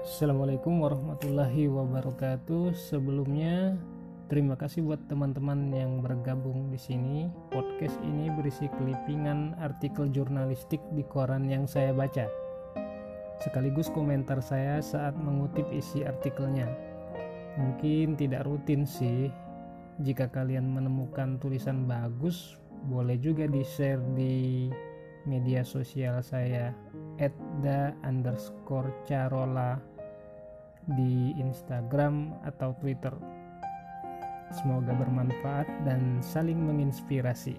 Assalamualaikum warahmatullahi wabarakatuh. Sebelumnya terima kasih buat teman-teman yang bergabung di sini. Podcast ini berisi kelipingan artikel jurnalistik di koran yang saya baca. Sekaligus komentar saya saat mengutip isi artikelnya. Mungkin tidak rutin sih. Jika kalian menemukan tulisan bagus, boleh juga di-share di media sosial saya @da underscore carola di Instagram atau Twitter. Semoga bermanfaat dan saling menginspirasi.